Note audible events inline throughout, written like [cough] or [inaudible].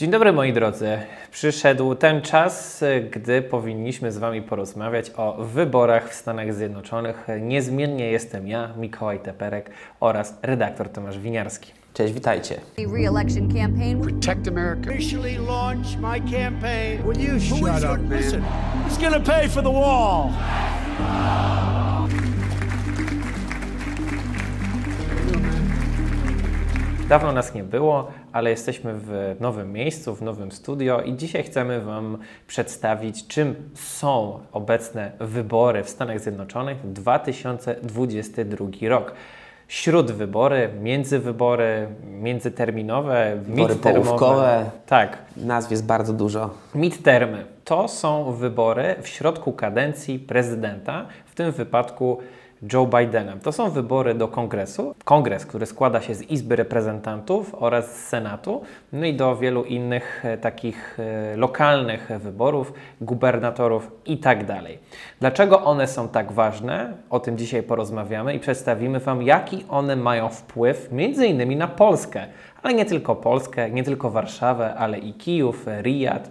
Dzień dobry moi drodzy. Przyszedł ten czas, gdy powinniśmy z Wami porozmawiać o wyborach w Stanach Zjednoczonych. Niezmiennie jestem ja, Mikołaj Teperek oraz redaktor Tomasz Winiarski. Cześć, witajcie. re-election campaign. Protect America. officially launch my campaign. Will you shut Who is up, gonna- man? Listen, who's going to pay for the wall? Dawno nas nie było, ale jesteśmy w nowym miejscu, w nowym studio i dzisiaj chcemy Wam przedstawić, czym są obecne wybory w Stanach Zjednoczonych 2022 rok. Śródwybory, międzywybory, międzyterminowe, Wybory połówkowe. Tak, Nazw jest bardzo dużo. Midtermy to są wybory w środku kadencji prezydenta, w tym wypadku Joe Bidena. To są wybory do kongresu. Kongres, który składa się z Izby Reprezentantów oraz z Senatu, no i do wielu innych e, takich e, lokalnych wyborów, gubernatorów i tak dalej. Dlaczego one są tak ważne? O tym dzisiaj porozmawiamy i przedstawimy Wam, jaki one mają wpływ między innymi na Polskę, ale nie tylko Polskę, nie tylko Warszawę, ale i Kijów, Riyad, e,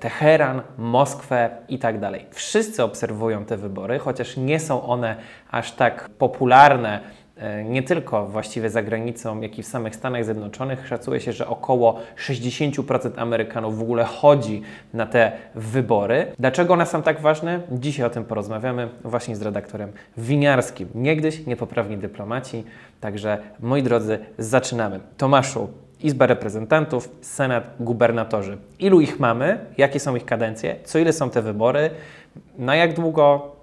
Teheran, Moskwę i tak. Wszyscy obserwują te wybory, chociaż nie są one aż tak popularne e, nie tylko właściwie za granicą, jak i w samych Stanach Zjednoczonych. Szacuje się, że około 60% Amerykanów w ogóle chodzi na te wybory. Dlaczego one są tak ważne? Dzisiaj o tym porozmawiamy właśnie z redaktorem Winiarskim. Niegdyś niepoprawni dyplomaci. Także moi drodzy, zaczynamy. Tomaszu, Izba Reprezentantów, Senat, gubernatorzy. Ilu ich mamy? Jakie są ich kadencje? Co ile są te wybory? Na jak długo?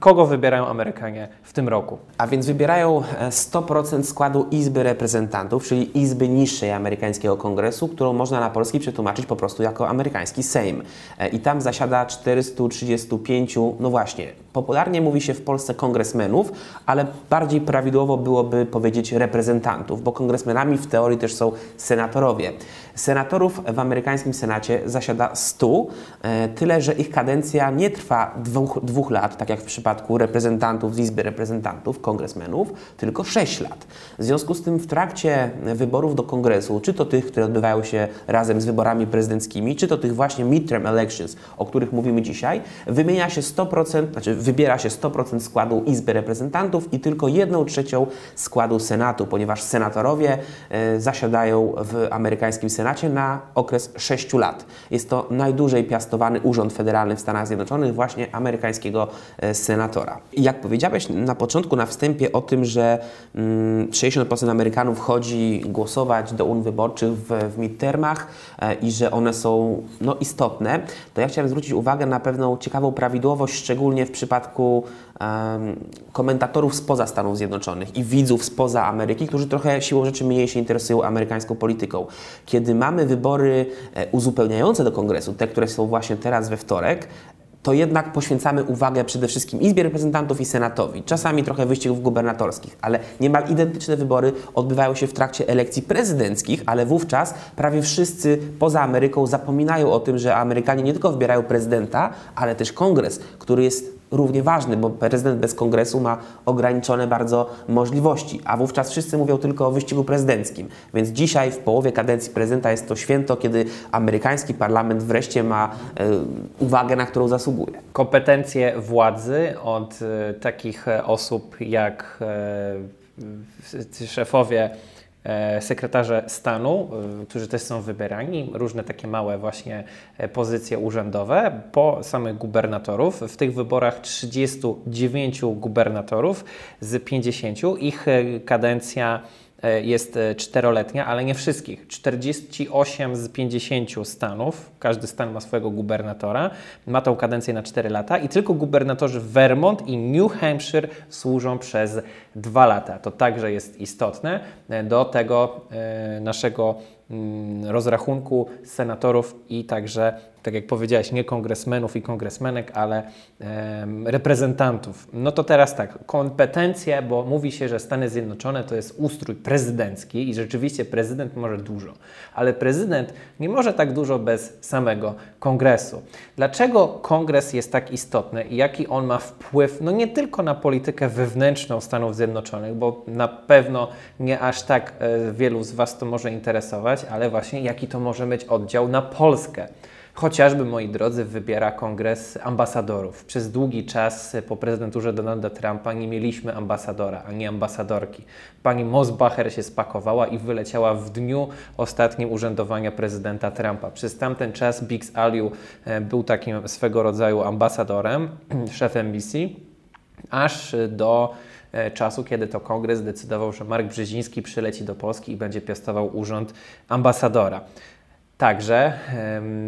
Kogo wybierają Amerykanie w tym roku? A więc wybierają e, 100% składu Izby Reprezentantów, czyli Izby niższej amerykańskiego kongresu, którą można na polski przetłumaczyć po prostu jako amerykański Sejm. E, I tam zasiada 435, no właśnie, popularnie mówi się w Polsce kongresmenów, ale bardziej prawidłowo byłoby powiedzieć reprezentantów, bo kongresmenami w teorii też są senatorowie. Senatorów w amerykańskim Senacie zasiada 100, e, tyle że ich kadencja nie trwa dwóch, dwóch lat, tak jak w przypadku reprezentantów z Izby Reprezentantów, kongresmenów, tylko 6 lat. W związku z tym w trakcie wyborów do kongresu, czy to tych, które odbywają się razem z wyborami prezydenckimi, czy to tych właśnie midterm elections, o których mówimy dzisiaj, wymienia się 100%, znaczy wybiera się 100% składu Izby Reprezentantów i tylko 1 trzecią składu Senatu, ponieważ senatorowie e, zasiadają w amerykańskim Senacie na okres 6 lat. Jest to najdłużej piastowany urząd federalny w Stanach Zjednoczonych, właśnie amerykańskiego e, senatora. Jak powiedziałeś na początku, na wstępie o tym, że mm, 60% Amerykanów chodzi głosować do urn wyborczych w, w midtermach e, i że one są no, istotne, to ja chciałem zwrócić uwagę na pewną ciekawą prawidłowość, szczególnie w przypadku em, komentatorów spoza Stanów Zjednoczonych i widzów spoza Ameryki, którzy trochę siłą rzeczy mniej się interesują amerykańską polityką. Kiedy mamy wybory e, uzupełniające do kongresu, te, które są właśnie teraz we wtorek, to jednak poświęcamy uwagę przede wszystkim Izbie Reprezentantów i Senatowi. Czasami trochę wyścigów gubernatorskich, ale niemal identyczne wybory odbywają się w trakcie elekcji prezydenckich, ale wówczas prawie wszyscy poza Ameryką zapominają o tym, że Amerykanie nie tylko wybierają prezydenta, ale też kongres, który jest równie ważny, bo prezydent bez kongresu ma ograniczone bardzo możliwości, a wówczas wszyscy mówią tylko o wyścigu prezydenckim. Więc dzisiaj w połowie kadencji prezydenta jest to święto, kiedy amerykański parlament wreszcie ma e, uwagę, na którą zasługuje. kompetencje władzy od e, takich osób jak y, szefowie, sekretarze stanu, e, którzy też są wybierani, różne takie małe właśnie e, pozycje urzędowe, po samych gubernatorów. W tych wyborach 39 gubernatorów z 50. Ich e, kadencja e, jest e, czteroletnia, ale nie wszystkich. 48 z 50 stanów, każdy stan ma swojego gubernatora, ma tą kadencję na 4 lata i tylko gubernatorzy Vermont i New Hampshire służą przez 2 lata. To także jest istotne e, do tego e, naszego rozrachunku senatorów i także, tak jak powiedziałeś, nie kongresmenów i kongresmenek, ale reprezentantów. No to teraz tak, kompetencje, bo mówi się, że Stany Zjednoczone to jest ustrój prezydencki i rzeczywiście prezydent może dużo, ale prezydent nie może tak dużo bez samego kongresu. Dlaczego kongres jest tak istotny i jaki on ma wpływ, no nie tylko na politykę wewnętrzną Stanów Zjednoczonych, bo na pewno nie aż tak e, wielu z Was to może interesować, ale właśnie jaki to może mieć oddział na Polskę. Chociażby, moi drodzy, wybiera kongres ambasadorów. Przez długi czas po prezydenturze Donalda Trumpa nie mieliśmy ambasadora ani ambasadorki. Pani Mosbacher się spakowała i wyleciała w dniu ostatnim urzędowania prezydenta Trumpa. Przez tamten czas Biggs Aliu e, był takim swego rodzaju ambasadorem, [clears throat] szefem misji, aż do czasu, kiedy to kongres zdecydował, że Mark Brzeziński przyleci do Polski i będzie piastował urząd ambasadora. Także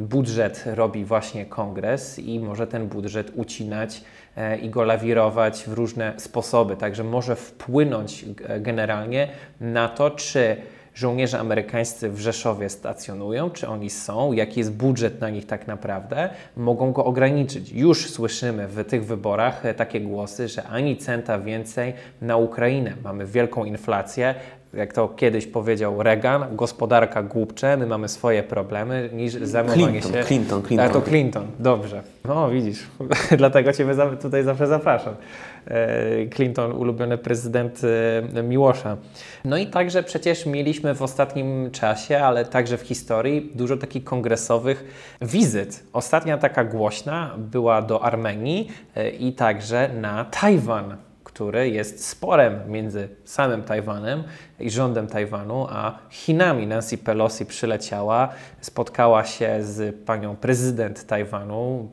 budżet robi właśnie kongres i może ten budżet ucinać e, i go lawirować w różne sposoby. Także może wpłynąć generalnie na to, czy żołnierze amerykańscy w Rzeszowie stacjonują, czy oni są, jaki jest budżet na nich tak naprawdę, mogą go ograniczyć. Już słyszymy w tych wyborach e, takie głosy, że ani centa więcej na Ukrainę. Mamy wielką inflację, jak to kiedyś powiedział Reagan, gospodarka głupcze, my mamy swoje problemy, niż zajmowanie się... Clinton, Clinton. A to Clinton, dobrze. No widzisz, [laughs] dlatego Ciebie tutaj zawsze zapraszam. E, Clinton, ulubiony prezydent e, Miłosza. No i także przecież mieliśmy w ostatnim czasie, ale także w historii, dużo takich kongresowych wizyt. Ostatnia taka głośna była do Armenii e, i także na Tajwan który jest sporem między samym Tajwanem i rządem Tajwanu, a Chinami. Nancy Pelosi przyleciała, spotkała się z panią prezydent Tajwanu,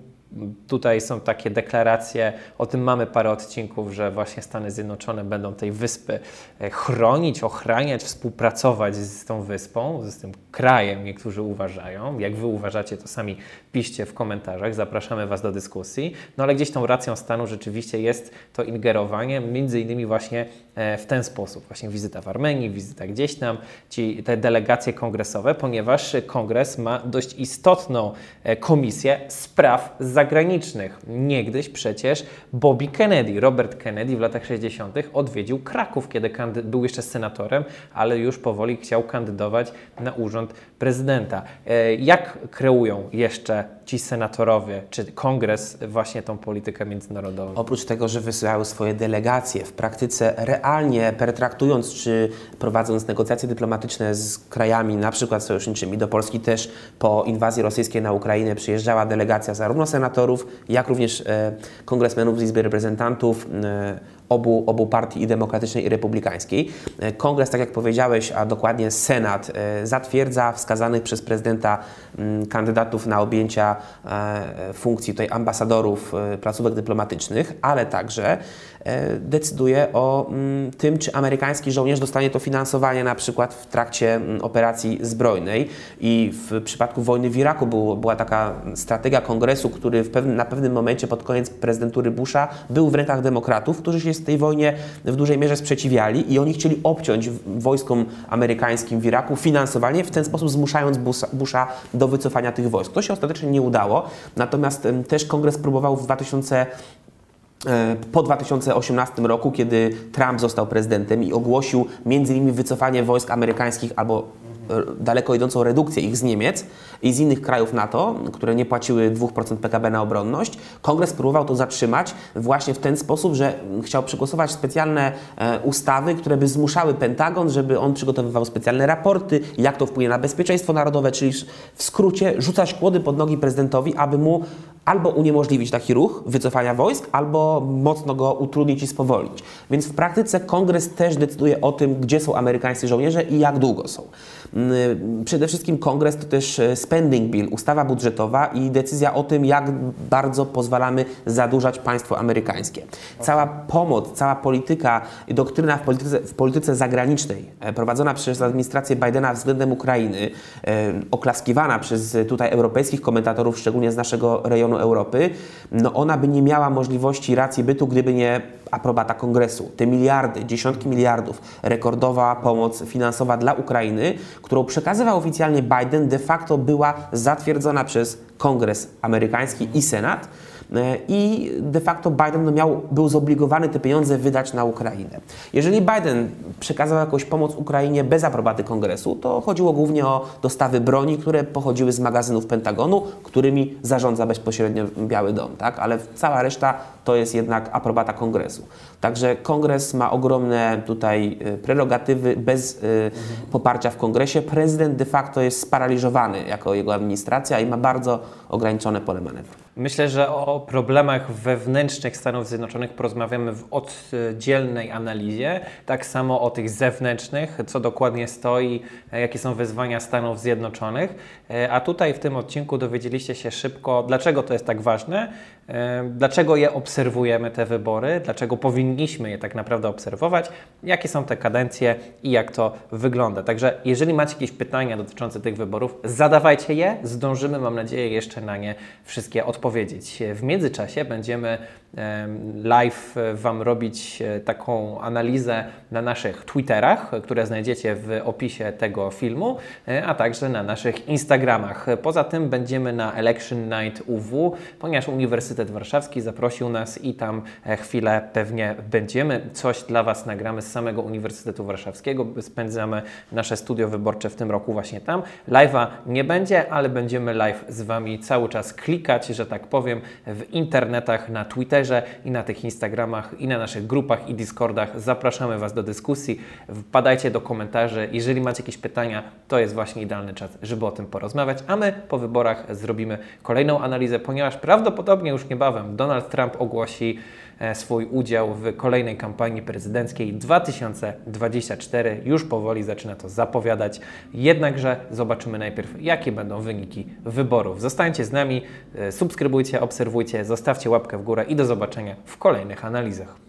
Tutaj są takie deklaracje, o tym mamy parę odcinków, że właśnie Stany Zjednoczone będą tej wyspy e, chronić, ochraniać, współpracować z tą wyspą, z tym krajem, niektórzy uważają. Jak Wy uważacie, to sami piszcie w komentarzach, zapraszamy Was do dyskusji. No ale gdzieś tą racją stanu rzeczywiście jest to ingerowanie, między innymi właśnie e, w ten sposób, właśnie wizyta w Armenii, wizyta gdzieś tam, ci, te delegacje kongresowe, ponieważ kongres ma dość istotną e, komisję spraw zagranicznych zagranicznych. Niegdyś przecież Bobby Kennedy, Robert Kennedy w latach 60. odwiedził Kraków, kiedy był jeszcze senatorem, ale już powoli chciał kandydować na urząd prezydenta. E, jak kreują jeszcze ci senatorowie, czy kongres właśnie tą politykę międzynarodową? Oprócz tego, że wysyłały swoje delegacje, w praktyce realnie pertraktując czy prowadząc negocjacje dyplomatyczne z krajami na przykład sojuszniczymi, do Polski też po inwazji rosyjskiej na Ukrainę przyjeżdżała delegacja zarówno senatorów, jak również e, kongresmenów z Izby Reprezentantów, e, obu, obu partii i demokratycznej i republikańskiej. E, kongres, tak jak powiedziałeś, a dokładnie Senat e, zatwierdza wskazanych przez prezydenta mm, kandydatów na objęcia e, funkcji tutaj ambasadorów placówek dyplomatycznych, ale także decyduje o mm, tym, czy amerykański żołnierz dostanie to finansowanie na przykład w trakcie mm, operacji zbrojnej. I w przypadku wojny w Iraku była taka strategia kongresu, który pewnym, na pewnym momencie pod koniec prezydentury Busha był w rękach demokratów, którzy się tej wojnie w dużej mierze sprzeciwiali i oni chcieli obciąć wojskom amerykańskim w Iraku finansowanie, w ten sposób zmuszając Busha do wycofania tych wojsk. To się ostatecznie nie udało, natomiast też kongres próbował w 2000 e, po 2018 roku, kiedy Trump został prezydentem i ogłosił między innymi wycofanie wojsk amerykańskich albo daleko idącą redukcję ich z Niemiec i z innych krajów NATO, które nie płaciły 2% PKB na obronność, kongres próbował to zatrzymać właśnie w ten sposób, że chciał przegłosować specjalne e, ustawy, które by zmuszały Pentagon, żeby on przygotowywał specjalne raporty, jak to wpłynie na bezpieczeństwo narodowe, czyli w skrócie rzucać kłody pod nogi prezydentowi, aby mu albo uniemożliwić taki ruch wycofania wojsk, albo mocno go utrudnić i spowolnić. Więc w praktyce kongres też decyduje o tym, gdzie są amerykańscy żołnierze i jak długo są. Mm, przede wszystkim kongres to też e, spending bill, ustawa budżetowa i decyzja o tym, jak bardzo pozwalamy zadłużać państwo amerykańskie. Cała pomoc, cała polityka doktryna w polityce, w polityce zagranicznej e, prowadzona przez administrację Bidena względem Ukrainy, e, oklaskiwana przez tutaj europejskich komentatorów, szczególnie z naszego rejonu Europy, no ona by nie miała możliwości racji bytu, gdyby nie aprobata kongresu. Te miliardy, dziesiątki miliardów, rekordowa pomoc finansowa dla Ukrainy, którą przekazywał oficjalnie Biden, de facto była zatwierdzona przez Kongres amerykański i Senat. E, I de facto Biden no miał, był zobligowany te pieniądze wydać na Ukrainę. Jeżeli Biden przekazał jakąś pomoc Ukrainie bez aprobaty kongresu, to chodziło głównie o dostawy broni, które pochodziły z magazynów Pentagonu, którymi zarządza bezpośrednio Biały Dom, tak? ale cała reszta to jest jednak aprobata kongresu. Także kongres ma ogromne tutaj y, prerogatywy bez y, poparcia w kongresie. Prezydent de facto jest sparaliżowany jako jego administracja i ma bardzo ograniczone pole manewru. Myślę, że o problemach wewnętrznych Stanów Zjednoczonych porozmawiamy w oddzielnej analizie. Tak samo o tych zewnętrznych, co dokładnie stoi, e, jakie są wyzwania Stanów Zjednoczonych. E, A tutaj w tym odcinku dowiedzieliście się szybko, dlaczego to jest tak ważne, e, dlaczego je obserwujemy, te wybory, dlaczego powinniśmy je tak naprawdę obserwować, jakie są te kadencje i jak to wygląda. Także jeżeli macie jakieś pytania dotyczące tych wyborów, zadawajcie je, zdążymy, mam nadzieję, jeszcze na nie wszystkie odpowiedzieć. W międzyczasie będziemy em, live e, Wam robić e, taką analizę na naszych Twitterach, które znajdziecie w opisie tego filmu, e, a także na naszych Instagramach. Poza tym będziemy na Election Night UW, ponieważ Uniwersytet Warszawski zaprosił nas i tam chwilę pewnie będziemy. Coś dla Was nagramy z samego Uniwersytetu Warszawskiego. Spędzamy nasze studio wyborcze w tym roku właśnie tam. Live'a nie będzie, ale będziemy live z Wami cały czas klikać, że tak powiem, w internetach, na Twitterze i na tych Instagramach i na naszych grupach i Discordach. Zapraszamy Was do dyskusji. Wpadajcie do komentarzy. Jeżeli macie jakieś pytania, to jest właśnie idealny czas, żeby o tym porozmawiać. A my po wyborach zrobimy kolejną analizę, ponieważ prawdopodobnie już niebawem Donald Trump ogłosi swój udział w kolejnej kampanii prezydenckiej 2024. Już powoli zaczyna to zapowiadać. Jednakże zobaczymy najpierw, jakie będą wyniki wyborów. Zostańcie z nami, e, subskrybujcie, obserwujcie, zostawcie łapkę w górę i do zobaczenia w kolejnych analizach.